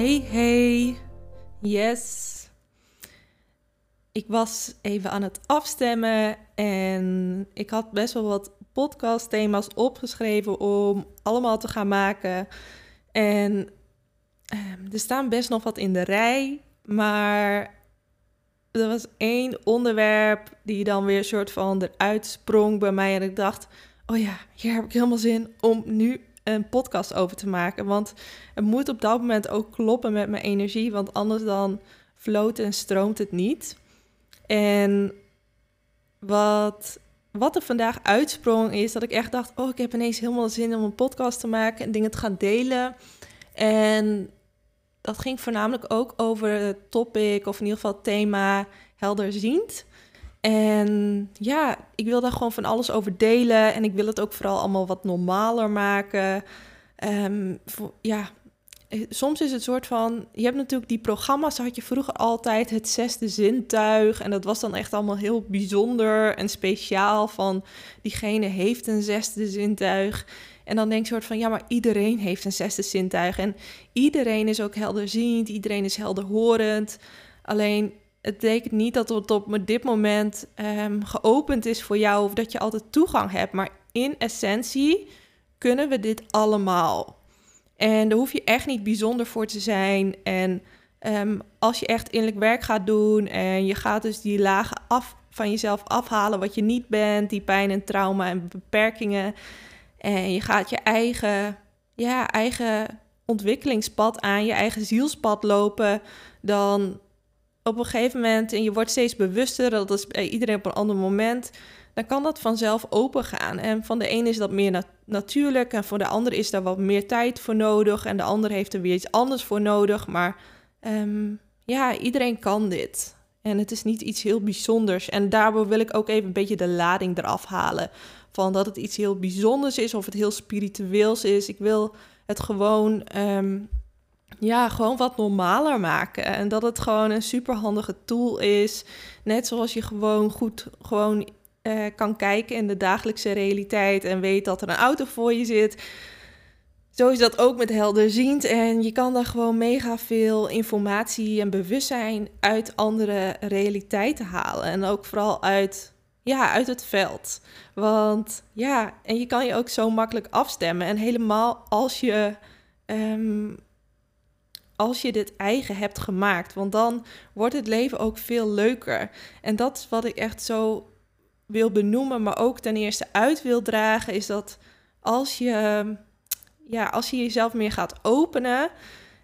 Hey, hey. Yes. Ik was even aan het afstemmen en ik had best wel wat podcastthema's opgeschreven om allemaal te gaan maken. En ehm, er staan best nog wat in de rij, maar er was één onderwerp die dan weer een soort van eruit sprong bij mij. En ik dacht, oh ja, hier heb ik helemaal zin om nu een podcast over te maken. Want het moet op dat moment ook kloppen met mijn energie, want anders dan floot en stroomt het niet. En wat, wat er vandaag uitsprong is dat ik echt dacht, oh, ik heb ineens helemaal zin om een podcast te maken en dingen te gaan delen. En dat ging voornamelijk ook over het topic, of in ieder geval het thema helderziend. En ja, ik wil daar gewoon van alles over delen. En ik wil het ook vooral allemaal wat normaler maken. Um, ja, eh, soms is het soort van. Je hebt natuurlijk die programma's, had je vroeger altijd het zesde zintuig. En dat was dan echt allemaal heel bijzonder en speciaal. Van diegene heeft een zesde zintuig. En dan denk je soort van, ja, maar iedereen heeft een zesde zintuig. En iedereen is ook helderziend, iedereen is helderhorend. Alleen het betekent niet dat het op dit moment um, geopend is voor jou of dat je altijd toegang hebt. Maar in essentie kunnen we dit allemaal. En daar hoef je echt niet bijzonder voor te zijn. En um, als je echt innerlijk werk gaat doen en je gaat dus die lagen af van jezelf afhalen wat je niet bent, die pijn en trauma en beperkingen. En je gaat je eigen, ja, eigen ontwikkelingspad aan, je eigen zielspad lopen, dan op een gegeven moment, en je wordt steeds bewuster, dat is bij iedereen op een ander moment, dan kan dat vanzelf open gaan. En van de ene is dat meer natuurlijk en voor de ander is daar wat meer tijd voor nodig en de ander heeft er weer iets anders voor nodig. Maar um, ja, iedereen kan dit. En het is niet iets heel bijzonders. En daardoor wil ik ook even een beetje de lading eraf halen. Van dat het iets heel bijzonders is of het heel spiritueels is. Ik wil het gewoon um, ja, gewoon wat normaler maken. En dat het gewoon een superhandige tool is. Net zoals je gewoon goed gewoon, uh, kan kijken in de dagelijkse realiteit en weet dat er een auto voor je zit. Zo is dat ook met helderziend. En je kan daar gewoon mega veel informatie en bewustzijn uit andere realiteiten halen. En ook vooral uit, ja, uit het veld. Want ja, en je kan je ook zo makkelijk afstemmen. En helemaal als je. Um, als je dit eigen hebt gemaakt. Want dan wordt het leven ook veel leuker. En dat is wat ik echt zo wil benoemen, maar ook ten eerste uit wil dragen, is dat als je, ja, als je jezelf meer gaat openen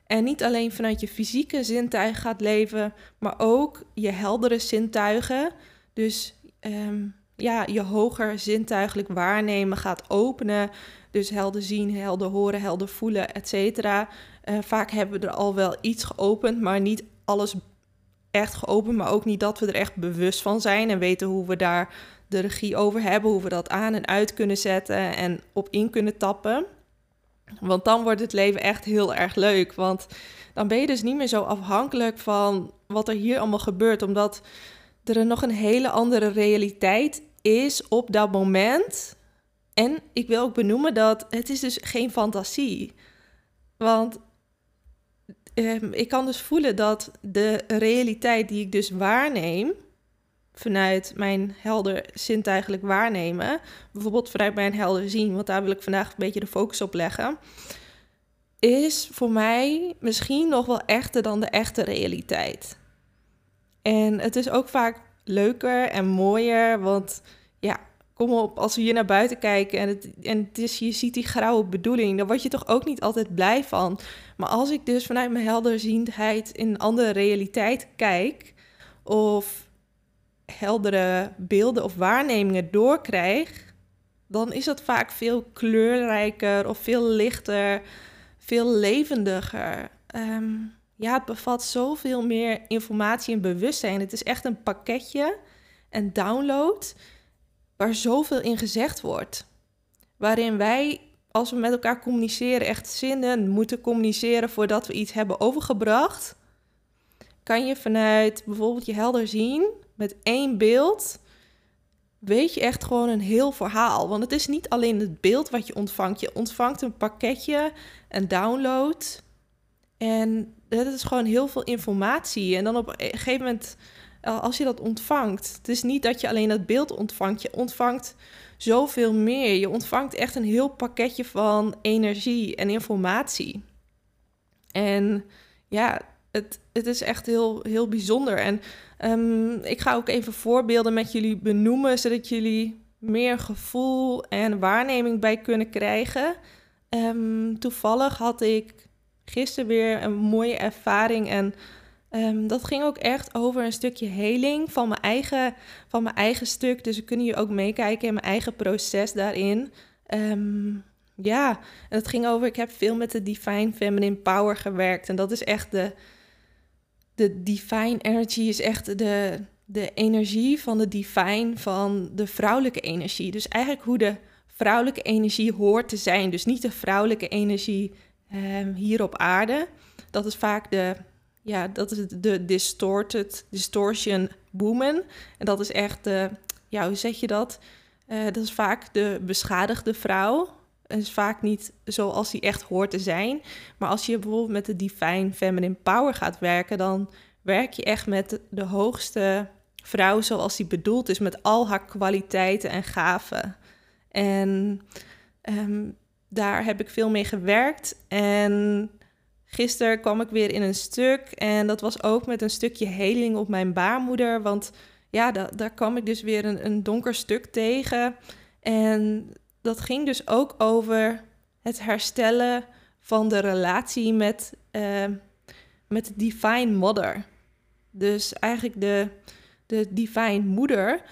en niet alleen vanuit je fysieke zintuigen gaat leven, maar ook je heldere zintuigen, dus um, ja, je hoger zintuigelijk waarnemen gaat openen, dus helder zien, helder horen, helder voelen, et cetera. Uh, vaak hebben we er al wel iets geopend, maar niet alles echt geopend. Maar ook niet dat we er echt bewust van zijn en weten hoe we daar de regie over hebben. Hoe we dat aan en uit kunnen zetten en op in kunnen tappen. Want dan wordt het leven echt heel erg leuk. Want dan ben je dus niet meer zo afhankelijk van wat er hier allemaal gebeurt. Omdat er nog een hele andere realiteit is op dat moment. En ik wil ook benoemen dat het is dus geen fantasie. Want um, ik kan dus voelen dat de realiteit die ik dus waarneem, vanuit mijn helder zintuigelijk waarnemen, bijvoorbeeld vanuit mijn helder zien, want daar wil ik vandaag een beetje de focus op leggen, is voor mij misschien nog wel echter dan de echte realiteit. En het is ook vaak leuker en mooier, want ja, kom op, als we hier naar buiten kijken en, het, en het is, je ziet die grauwe bedoeling, dan word je toch ook niet altijd blij van. Maar als ik dus vanuit mijn helderziendheid in een andere realiteit kijk, of heldere beelden of waarnemingen doorkrijg, dan is het vaak veel kleurrijker of veel lichter, veel levendiger. Ehm, ja, het bevat zoveel meer informatie en bewustzijn. Het is echt een pakketje, een download, waar zoveel in gezegd wordt. Waarin wij, als we met elkaar communiceren, echt zinnen moeten communiceren voordat we iets hebben overgebracht. Kan je vanuit bijvoorbeeld je helder zien met één beeld weet je echt gewoon een heel verhaal. Want het is niet alleen het beeld wat je ontvangt. Je ontvangt een pakketje, een download. En dat is gewoon heel veel informatie. En dan op een gegeven moment, als je dat ontvangt, het is niet dat je alleen het beeld ontvangt. Je ontvangt zoveel meer. Je ontvangt echt een heel pakketje van energie en informatie. En ja, het, het is echt heel, heel bijzonder. En um, ik ga ook even voorbeelden met jullie benoemen, zodat jullie meer gevoel en waarneming bij kunnen krijgen. Um, toevallig had ik gisteren weer een mooie ervaring en um, dat ging ook echt over een stukje heling van mijn eigen, van mijn eigen stuk. Dus we kunnen hier ook meekijken in mijn eigen proces daarin. Um, ja, en het ging over, ik heb veel met de Divine Feminine Power gewerkt. En dat is echt de, de divine energy is echt de, de energie van de divine, van de vrouwelijke energie. Dus eigenlijk hoe de vrouwelijke energie hoort te zijn. Dus niet de vrouwelijke energie um, hier op aarde. Dat is vaak de, ja, dat is de distorted, distortion woman. En dat is echt de, ja, hoe zeg je dat? Uh, dat is vaak de beschadigde vrouw. Het is vaak niet zoals die echt hoort te zijn. Maar als je bijvoorbeeld met de Divine Feminine Power gaat werken, dan werk je echt met de hoogste vrouw zoals die bedoeld is, met al haar kwaliteiten en gaven. En ehm, daar heb ik veel mee gewerkt. En gisteren kwam ik weer in een stuk. En dat was ook met een stukje heling op mijn baarmoeder. Want ja, daar kwam ik dus weer een, een donker stuk tegen. En dat ging dus ook over het herstellen van de relatie met, uh, met de Divine Mother. Dus eigenlijk de, de Divine Moeder.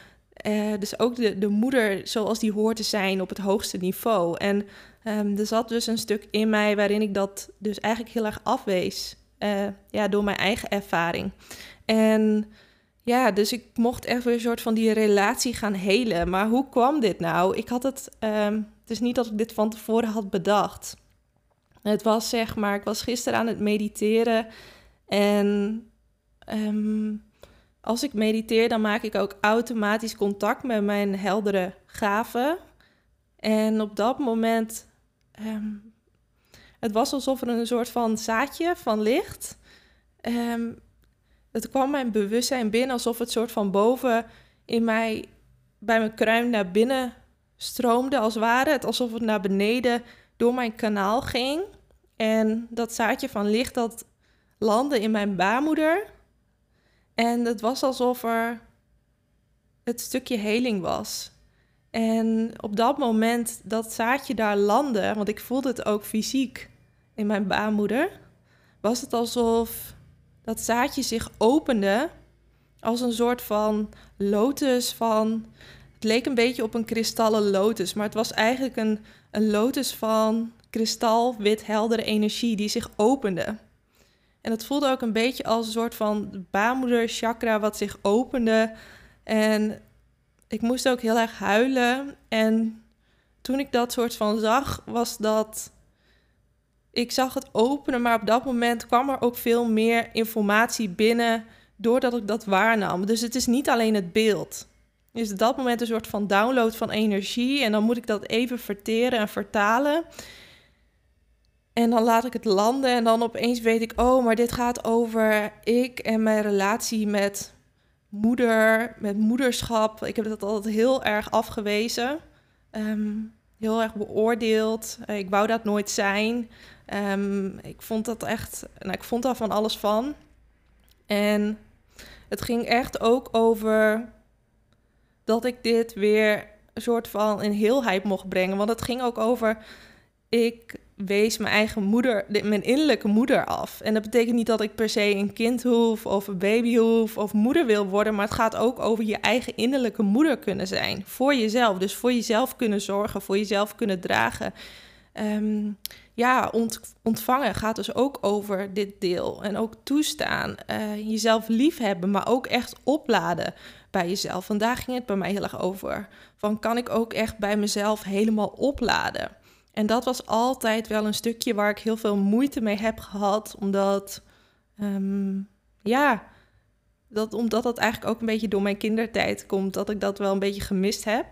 Uh, dus ook de, de moeder zoals die hoort te zijn op het hoogste niveau. En um, er zat dus een stuk in mij waarin ik dat dus eigenlijk heel erg afwees. Uh, ja, door mijn eigen ervaring. En ja, dus ik mocht echt weer een soort van die relatie gaan helen. Maar hoe kwam dit nou? Ik had het, um, het is niet dat ik dit van tevoren had bedacht. Het was zeg maar, ik was gisteren aan het mediteren en um, als ik mediteer, dan maak ik ook automatisch contact met mijn heldere gaven. En op dat moment, um, het was alsof er een soort van zaadje van licht um, het kwam mijn bewustzijn binnen alsof het soort van boven in mij, bij mijn kruin naar binnen stroomde, als ware. Het alsof het naar beneden door mijn kanaal ging. En dat zaadje van licht dat landde in mijn baarmoeder. En het was alsof er het stukje heling was. En op dat moment dat zaadje daar landde, want ik voelde het ook fysiek in mijn baarmoeder, was het alsof dat zaadje zich opende als een soort van lotus van... Het leek een beetje op een kristallen lotus, maar het was eigenlijk een, een lotus van kristal, wit, heldere energie die zich opende. En het voelde ook een beetje als een soort van baarmoeder chakra wat zich opende. En ik moest ook heel erg huilen. En toen ik dat soort van zag, was dat ik zag het openen, maar op dat moment kwam er ook veel meer informatie binnen doordat ik dat waarnam. Dus het is niet alleen het beeld. Is dat moment een soort van download van energie en dan moet ik dat even verteren en vertalen. En dan laat ik het landen en dan opeens weet ik, oh, maar dit gaat over ik en mijn relatie met moeder, met moederschap. Ik heb dat altijd heel erg afgewezen, ehm, heel erg beoordeeld. Ik wou dat nooit zijn. Um, ik vond dat echt, nou, ik vond daar van alles van. En het ging echt ook over dat ik dit weer een soort van in heelheid mocht brengen. Want het ging ook over, ik wees mijn eigen moeder, mijn innerlijke moeder af. En dat betekent niet dat ik per se een kind hoef of een baby hoef of moeder wil worden, maar het gaat ook over je eigen innerlijke moeder kunnen zijn. Voor jezelf. Dus voor jezelf kunnen zorgen, voor jezelf kunnen dragen. Ehm, ja, ontvangen gaat dus ook over dit deel. En ook toestaan, uh, jezelf liefhebben, maar ook echt opladen bij jezelf. Vandaag ging het bij mij heel erg over. Van kan ik ook echt bij mezelf helemaal opladen? En dat was altijd wel een stukje waar ik heel veel moeite mee heb gehad, omdat, ehm, ja, dat, omdat dat eigenlijk ook een beetje door mijn kindertijd komt, dat ik dat wel een beetje gemist heb.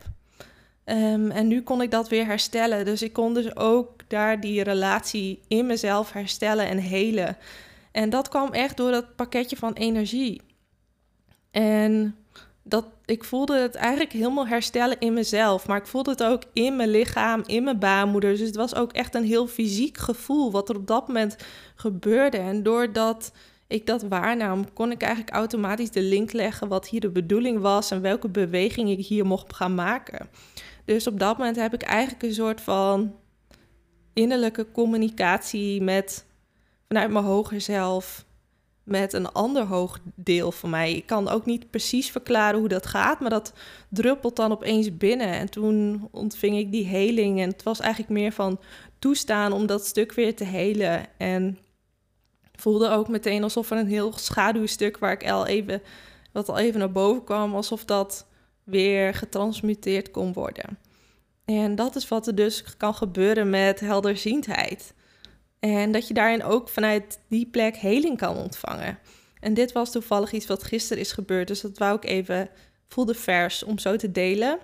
Ehm, en nu kon ik dat weer herstellen. Dus ik kon dus ook daar die relatie in mezelf herstellen en helen. En dat kwam echt door dat pakketje van energie. En dat ik voelde het eigenlijk helemaal herstellen in mezelf. Maar ik voelde het ook in mijn lichaam, in mijn baarmoeder. Dus het was ook echt een heel fysiek gevoel wat er op dat moment gebeurde. En doordat ik dat waarnam, kon ik eigenlijk automatisch de link leggen wat hier de bedoeling was en welke beweging ik hier mocht gaan maken. Dus op dat moment heb ik eigenlijk een soort van innerlijke communicatie met vanuit mijn hoger zelf met een ander hoog deel van mij. Ik kan ook niet precies verklaren hoe dat gaat, maar dat druppelt dan opeens binnen. En toen ontving ik die heling en het was eigenlijk meer van toestaan om dat stuk weer te helen. En voelde ook meteen alsof er een heel schaduwstuk waar ik al even, wat al even naar boven kwam, alsof dat weer getransmuteerd kon worden. En dat is wat er dus kan gebeuren met helderziendheid. En dat je daarin ook vanuit die plek heling kan ontvangen. En dit was toevallig iets wat gisteren is gebeurd. Dus dat wou ik even, voelde vers om zo te delen.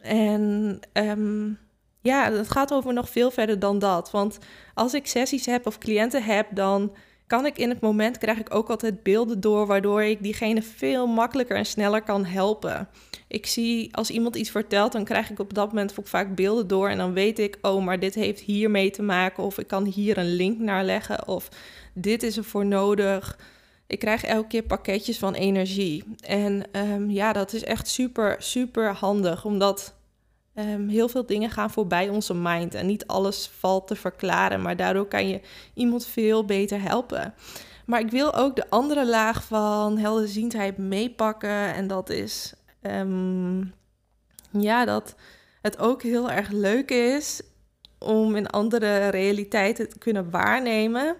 En um, ja, het gaat over nog veel verder dan dat. Want als ik sessies heb of cliënten heb, dan kan ik in het moment krijg ik ook altijd beelden door, waardoor ik diegene veel makkelijker en sneller kan helpen. Ik zie als iemand iets vertelt, dan krijg ik op dat moment ook vaak beelden door en dan weet ik, oh, maar dit heeft hiermee te maken of ik kan hier een link naar leggen of dit is er voor nodig. Ik krijg elke keer pakketjes van energie. En um, ja, dat is echt super, super handig, omdat um, heel veel dingen gaan voorbij onze mind en niet alles valt te verklaren, maar daardoor kan je iemand veel beter helpen. Maar ik wil ook de andere laag van helderziendheid meepakken en dat is um, ja, dat het ook heel erg leuk is om in andere realiteiten te kunnen waarnemen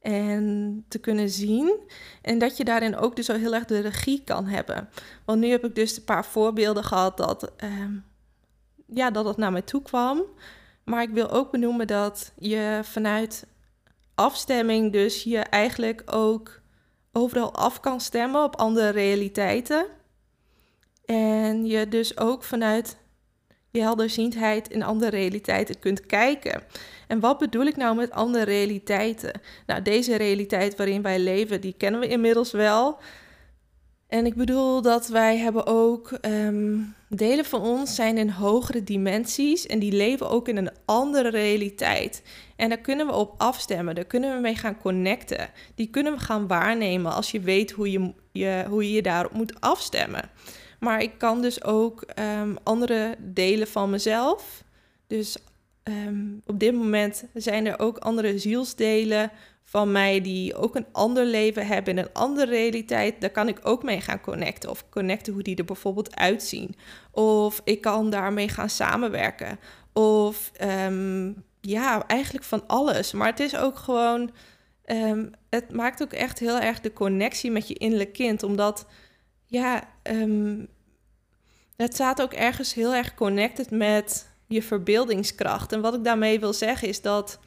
en te kunnen zien. En dat je daarin ook dus zo heel erg de regie kan hebben. Want nu heb ik dus een paar voorbeelden gehad dat, um, ja, dat het naar mij toe kwam. Maar ik wil ook benoemen dat je vanuit afstemming dus je eigenlijk ook overal af kan stemmen op andere realiteiten. En je dus ook vanuit je helderziendheid in andere realiteiten kunt kijken. En wat bedoel ik nou met andere realiteiten? Nou, deze realiteit waarin wij leven, die kennen we inmiddels wel. En ik bedoel dat wij hebben ook um, delen van ons zijn in hogere dimensies en die leven ook in een andere realiteit. En daar kunnen we op afstemmen, daar kunnen we mee gaan connecten. Die kunnen we gaan waarnemen als je weet hoe je je, hoe je, je daarop moet afstemmen. Maar ik kan dus ook um, andere delen van mezelf. Dus um, op dit moment zijn er ook andere zielsdelen van mij die ook een ander leven hebben in een andere realiteit. Daar kan ik ook mee gaan connecten. Of connecten hoe die er bijvoorbeeld uitzien. Of ik kan daarmee gaan samenwerken. Of um, ja, eigenlijk van alles. Maar het is ook gewoon. het maakt ook echt heel erg de connectie met je innerlijk kind. Omdat ja, het staat ook ergens heel erg connected met je verbeeldingskracht. En wat ik daarmee wil zeggen is dat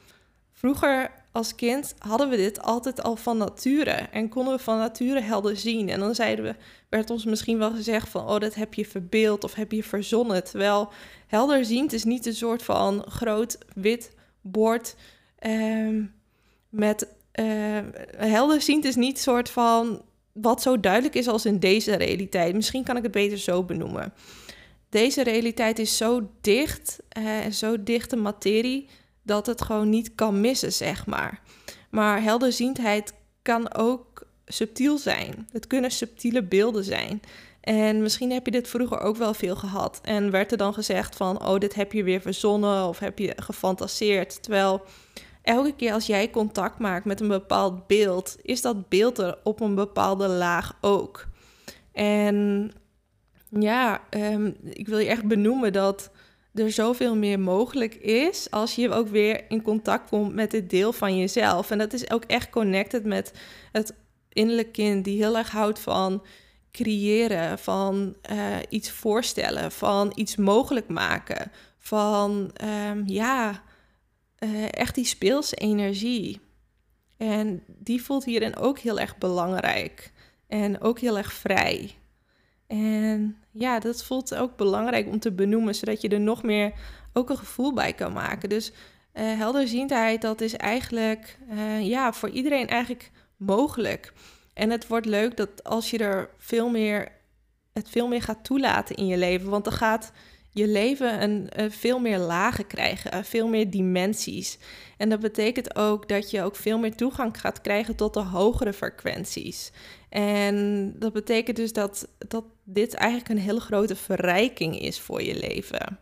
vroeger als kind hadden we dit altijd al van nature. En konden we van nature helder zien. En dan zeiden we, werd ons misschien wel gezegd van, oh, dat heb je verbeeld of heb je verzonnen. Terwijl helderziend is niet een soort van groot wit bord um, met... Uh, helderziend is niet soort van wat zo duidelijk is als in deze realiteit. Misschien kan ik het beter zo benoemen. Deze realiteit is zo dicht eh, en zo dichte materie dat het gewoon niet kan missen, zeg maar. Maar helderziendheid kan ook subtiel zijn. Het kunnen subtiele beelden zijn. En misschien heb je dit vroeger ook wel veel gehad. En werd er dan gezegd van, oh, dit heb je weer verzonnen of heb je gefantaseerd. Terwijl elke keer als jij contact maakt met een bepaald beeld, is dat beeld er op een bepaalde laag ook. En ja, ehm, ik wil je echt benoemen dat er zoveel meer mogelijk is als je ook weer in contact komt met dit deel van jezelf. En dat is ook echt connected met het innerlijk kind die heel erg houdt van creëren, van uh, iets voorstellen, van iets mogelijk maken, van um, ja, uh, echt die speelse energie. En die voelt hierin ook heel erg belangrijk en ook heel erg vrij. En ja, dat voelt ook belangrijk om te benoemen, zodat je er nog meer ook een gevoel bij kan maken. Dus uh, helderziendheid, dat is eigenlijk uh, ja, voor iedereen eigenlijk mogelijk. En het wordt leuk dat als je er veel meer, het veel meer gaat toelaten in je leven, want dan gaat je leven een, een veel meer lagen krijgen, veel meer dimensies. En dat betekent ook dat je ook veel meer toegang gaat krijgen tot de hogere frequenties. En dat betekent dus dat, dat dit eigenlijk een hele grote verrijking is voor je leven.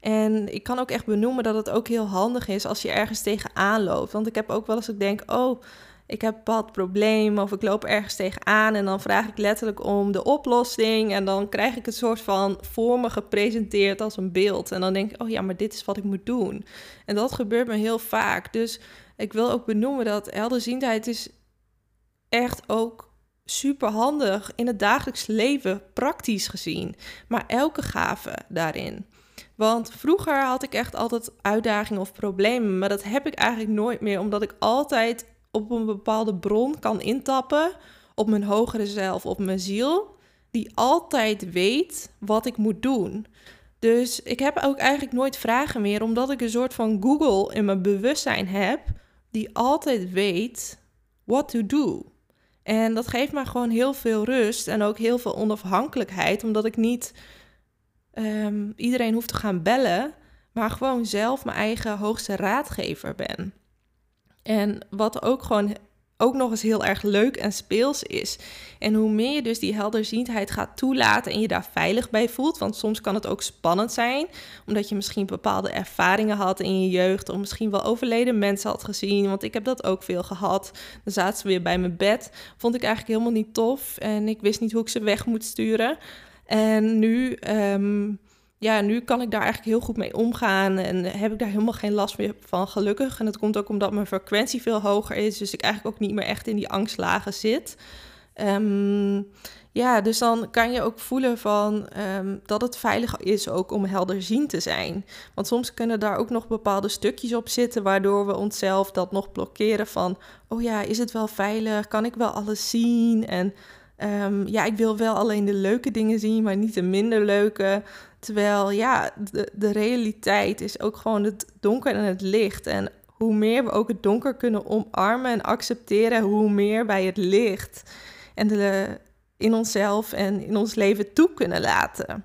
En ik kan ook echt benoemen dat het ook heel handig is als je ergens tegenaan loopt. Want ik heb ook wel eens, ik denk, oh, ik heb bepaald probleem of ik loop ergens tegenaan en dan vraag ik letterlijk om de oplossing en dan krijg ik het soort van voor me gepresenteerd als een beeld. En dan denk ik, oh ja, maar dit is wat ik moet doen. En dat gebeurt me heel vaak. Dus ik wil ook benoemen dat helderziendheid is echt ook super handig in het dagelijks leven, praktisch gezien. Maar elke gave daarin. Want vroeger had ik echt altijd uitdagingen of problemen, maar dat heb ik eigenlijk nooit meer, omdat ik altijd op een bepaalde bron kan intappen, op mijn hogere zelf, op mijn ziel, die altijd weet wat ik moet doen. Dus ik heb ook eigenlijk nooit vragen meer, omdat ik een soort van Google in mijn bewustzijn heb, die altijd weet what to do. En dat geeft me gewoon heel veel rust en ook heel veel onafhankelijkheid, omdat ik niet um, iedereen hoeft te gaan bellen, maar gewoon zelf mijn eigen hoogste raadgever ben. En wat ook gewoon ook nog eens heel erg leuk en speels is. En hoe meer je dus die helderziendheid gaat toelaten en je daar veilig bij voelt, want soms kan het ook spannend zijn, omdat je misschien bepaalde ervaringen had in je jeugd, of misschien wel overleden mensen had gezien, want ik heb dat ook veel gehad. Dan zaten ze weer bij mijn bed, vond ik eigenlijk helemaal niet tof en ik wist niet hoe ik ze weg moet sturen. En nu um, ja, nu kan ik daar eigenlijk heel goed mee omgaan en heb ik daar helemaal geen last meer van, gelukkig. En dat komt ook omdat mijn frequentie veel hoger is, dus ik eigenlijk ook niet meer echt in die angstlagen zit. Um, ja, dus dan kan je ook voelen van um, dat het veilig is ook om helderzien te zijn. Want soms kunnen daar ook nog bepaalde stukjes op zitten, waardoor we onszelf dat nog blokkeren van, oh ja, is het wel veilig? Kan ik wel alles zien? En um, ja, ik wil wel alleen de leuke dingen zien, maar niet de minder leuke. Terwijl ja, de, de realiteit is ook gewoon het donker en het licht. En hoe meer we ook het donker kunnen omarmen en accepteren, hoe meer wij het licht en de, in onszelf en in ons leven toe kunnen laten.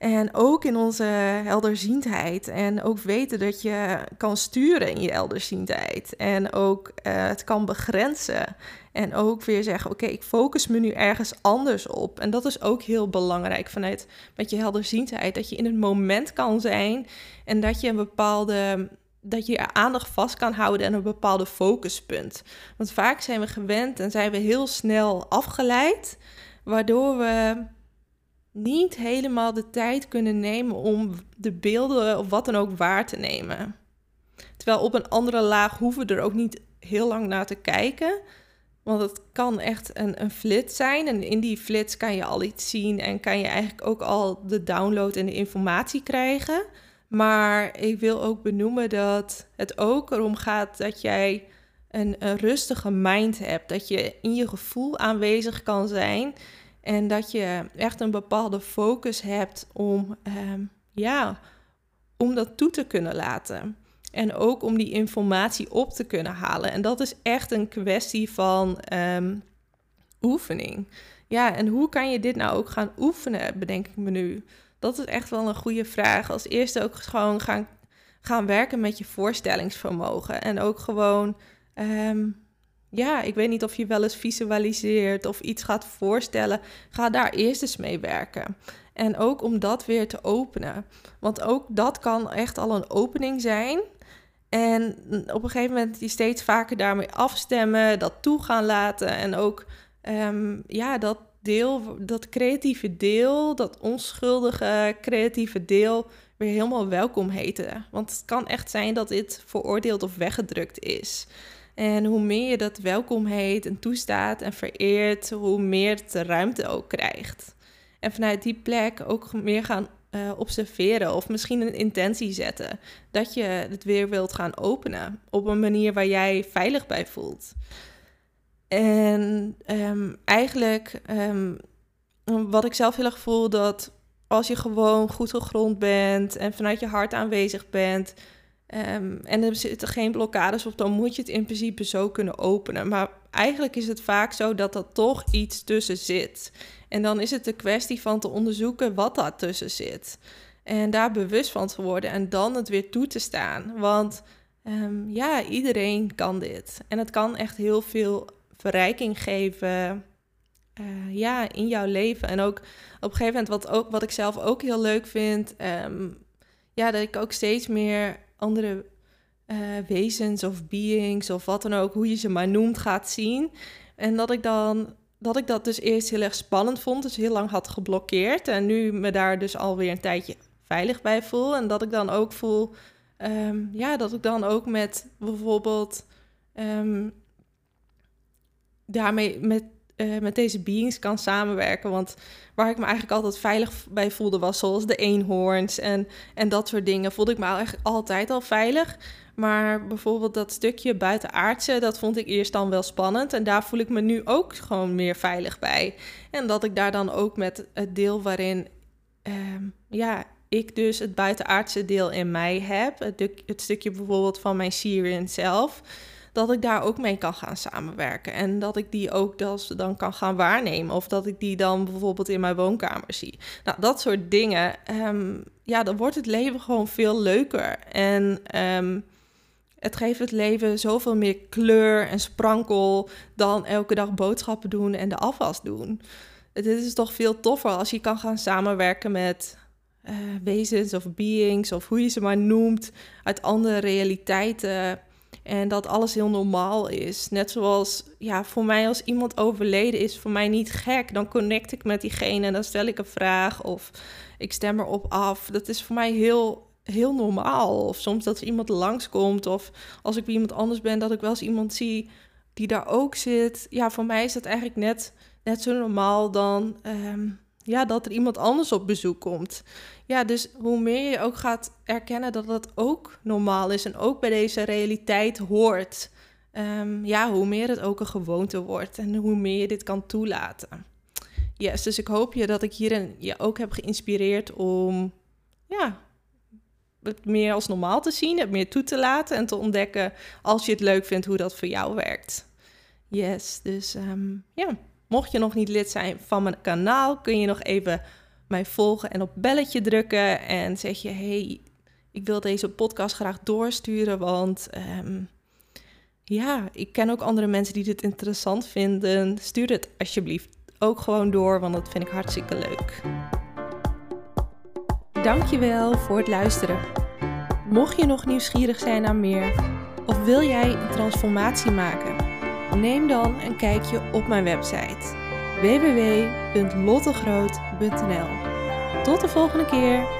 En ook in onze helderziendheid. En ook weten dat je kan sturen in je helderziendheid. En ook uh, het kan begrenzen. En ook weer zeggen: Oké, ik focus me nu ergens anders op. En dat is ook heel belangrijk vanuit met je helderziendheid. Dat je in het moment kan zijn en dat je een bepaalde. Dat je je aandacht vast kan houden en een bepaalde focuspunt. Want vaak zijn we gewend en zijn we heel snel afgeleid, waardoor we niet helemaal de tijd kunnen nemen om de beelden of wat dan ook waar te nemen. Terwijl op een andere laag hoeven we er ook niet heel lang naar te kijken. Want het kan echt een, een flits zijn. En in die flits kan je al iets zien en kan je eigenlijk ook al de download en de informatie krijgen. Maar ik wil ook benoemen dat het ook erom gaat dat jij een, een rustige mind hebt. Dat je in je gevoel aanwezig kan zijn. En dat je echt een bepaalde focus hebt om, ehm, ja, om dat toe te kunnen laten. En ook om die informatie op te kunnen halen. En dat is echt een kwestie van ehm, oefening. Ja, en hoe kan je dit nou ook gaan oefenen, bedenk ik me nu. Dat is echt wel een goede vraag. Als eerste ook gewoon gaan, gaan werken met je voorstellingsvermogen. En ook gewoon, um, ja, ik weet niet of je wel eens visualiseert of iets gaat voorstellen. Ga daar eerst eens mee werken. En ook om dat weer te openen. Want ook dat kan echt al een opening zijn. En op een gegeven moment je steeds vaker daarmee afstemmen, dat toe gaan laten. En ook um, ja, dat deel, dat creatieve deel, dat onschuldige creatieve deel, weer helemaal welkom heten. Want het kan echt zijn dat dit veroordeeld of weggedrukt is. En hoe meer je dat welkom heet en toestaat en vereert, hoe meer het ruimte ook krijgt. En vanuit die plek ook meer gaan uh, observeren of misschien een intentie zetten. Dat je het weer wilt gaan openen op een manier waar jij veilig bij voelt. En um, eigenlijk, um, wat ik zelf heel erg voel, dat als je gewoon goed gegrond bent en vanuit je hart aanwezig bent. Um, en er zitten geen blokkades op, dan moet je het in principe zo kunnen openen. Maar eigenlijk is het vaak zo dat er toch iets tussen zit. En dan is het de kwestie van te onderzoeken wat daar tussen zit. En daar bewust van te worden en dan het weer toe te staan. Want um, ja, iedereen kan dit. En het kan echt heel veel verrijking geven uh, ja, in jouw leven. En ook op een gegeven moment, wat, ook, wat ik zelf ook heel leuk vind, um, ja, dat ik ook steeds meer andere uh, wezens of beings of wat dan ook, hoe je ze maar noemt, gaat zien. En dat ik dan dat ik dat dus eerst heel erg spannend vond, dus heel lang had geblokkeerd. En nu me daar dus alweer een tijdje veilig bij voel. En dat ik dan ook voel, um, ja, dat ik dan ook met bijvoorbeeld um, daarmee met, uh, met deze beings kan samenwerken. Want waar ik me eigenlijk altijd veilig bij voelde was zoals de eenhoorns en, en dat soort dingen, voelde ik me eigenlijk altijd al veilig. Maar bijvoorbeeld dat stukje buitenaardse, dat vond ik eerst dan wel spannend. En daar voel ik me nu ook gewoon meer veilig bij. En dat ik daar dan ook met het deel waarin, ehm, ja, ik dus het buitenaardse deel in mij heb. Het, het stukje bijvoorbeeld van mijn Syrian zelf dat ik daar ook mee kan gaan samenwerken. En dat ik die ook dan kan gaan waarnemen. Of dat ik die dan bijvoorbeeld in mijn woonkamer zie. Nou, dat soort dingen. Um, ja, dan wordt het leven gewoon veel leuker. En um, het geeft het leven zoveel meer kleur en sprankel dan elke dag boodschappen doen en de afwas doen. Het is toch veel toffer als je kan gaan samenwerken met uh, wezens of beings of hoe je ze maar noemt uit andere realiteiten. En dat alles heel normaal is. Net zoals, ja, voor mij als iemand overleden is, voor mij niet gek. Dan connect ik met diegene en dan stel ik een vraag of ik stem erop af. Dat is voor mij heel heel normaal. Of soms dat er iemand langskomt. Of als ik bij iemand anders ben, dat ik wel eens iemand zie die daar ook zit. Ja, voor mij is dat eigenlijk net, net zo normaal dan ehm, ja, dat er iemand anders op bezoek komt. Ja, dus hoe meer je ook gaat erkennen dat dat ook normaal is en ook bij deze realiteit hoort. Um, ja, hoe meer het ook een gewoonte wordt en hoe meer je dit kan toelaten. Yes, dus ik hoop je dat ik hierin je ook heb geïnspireerd om ja, het meer als normaal te zien, het meer toe te laten en te ontdekken als je het leuk vindt hoe dat voor jou werkt. Yes, dus ehm, ja, mocht je nog niet lid zijn van mijn kanaal, kun je nog even mij volgen en op belletje drukken en zeg je hey, ik wil deze podcast graag doorsturen, want um, ja, ik ken ook andere mensen die dit interessant vinden. Stuur het alsjeblieft ook gewoon door, want dat vind ik hartstikke leuk. Dankjewel voor het luisteren. Mocht je nog nieuwsgierig zijn naar meer of wil jij een transformatie maken, neem dan een kijkje op mijn website www.lottegroot.nl. Tot de volgende keer.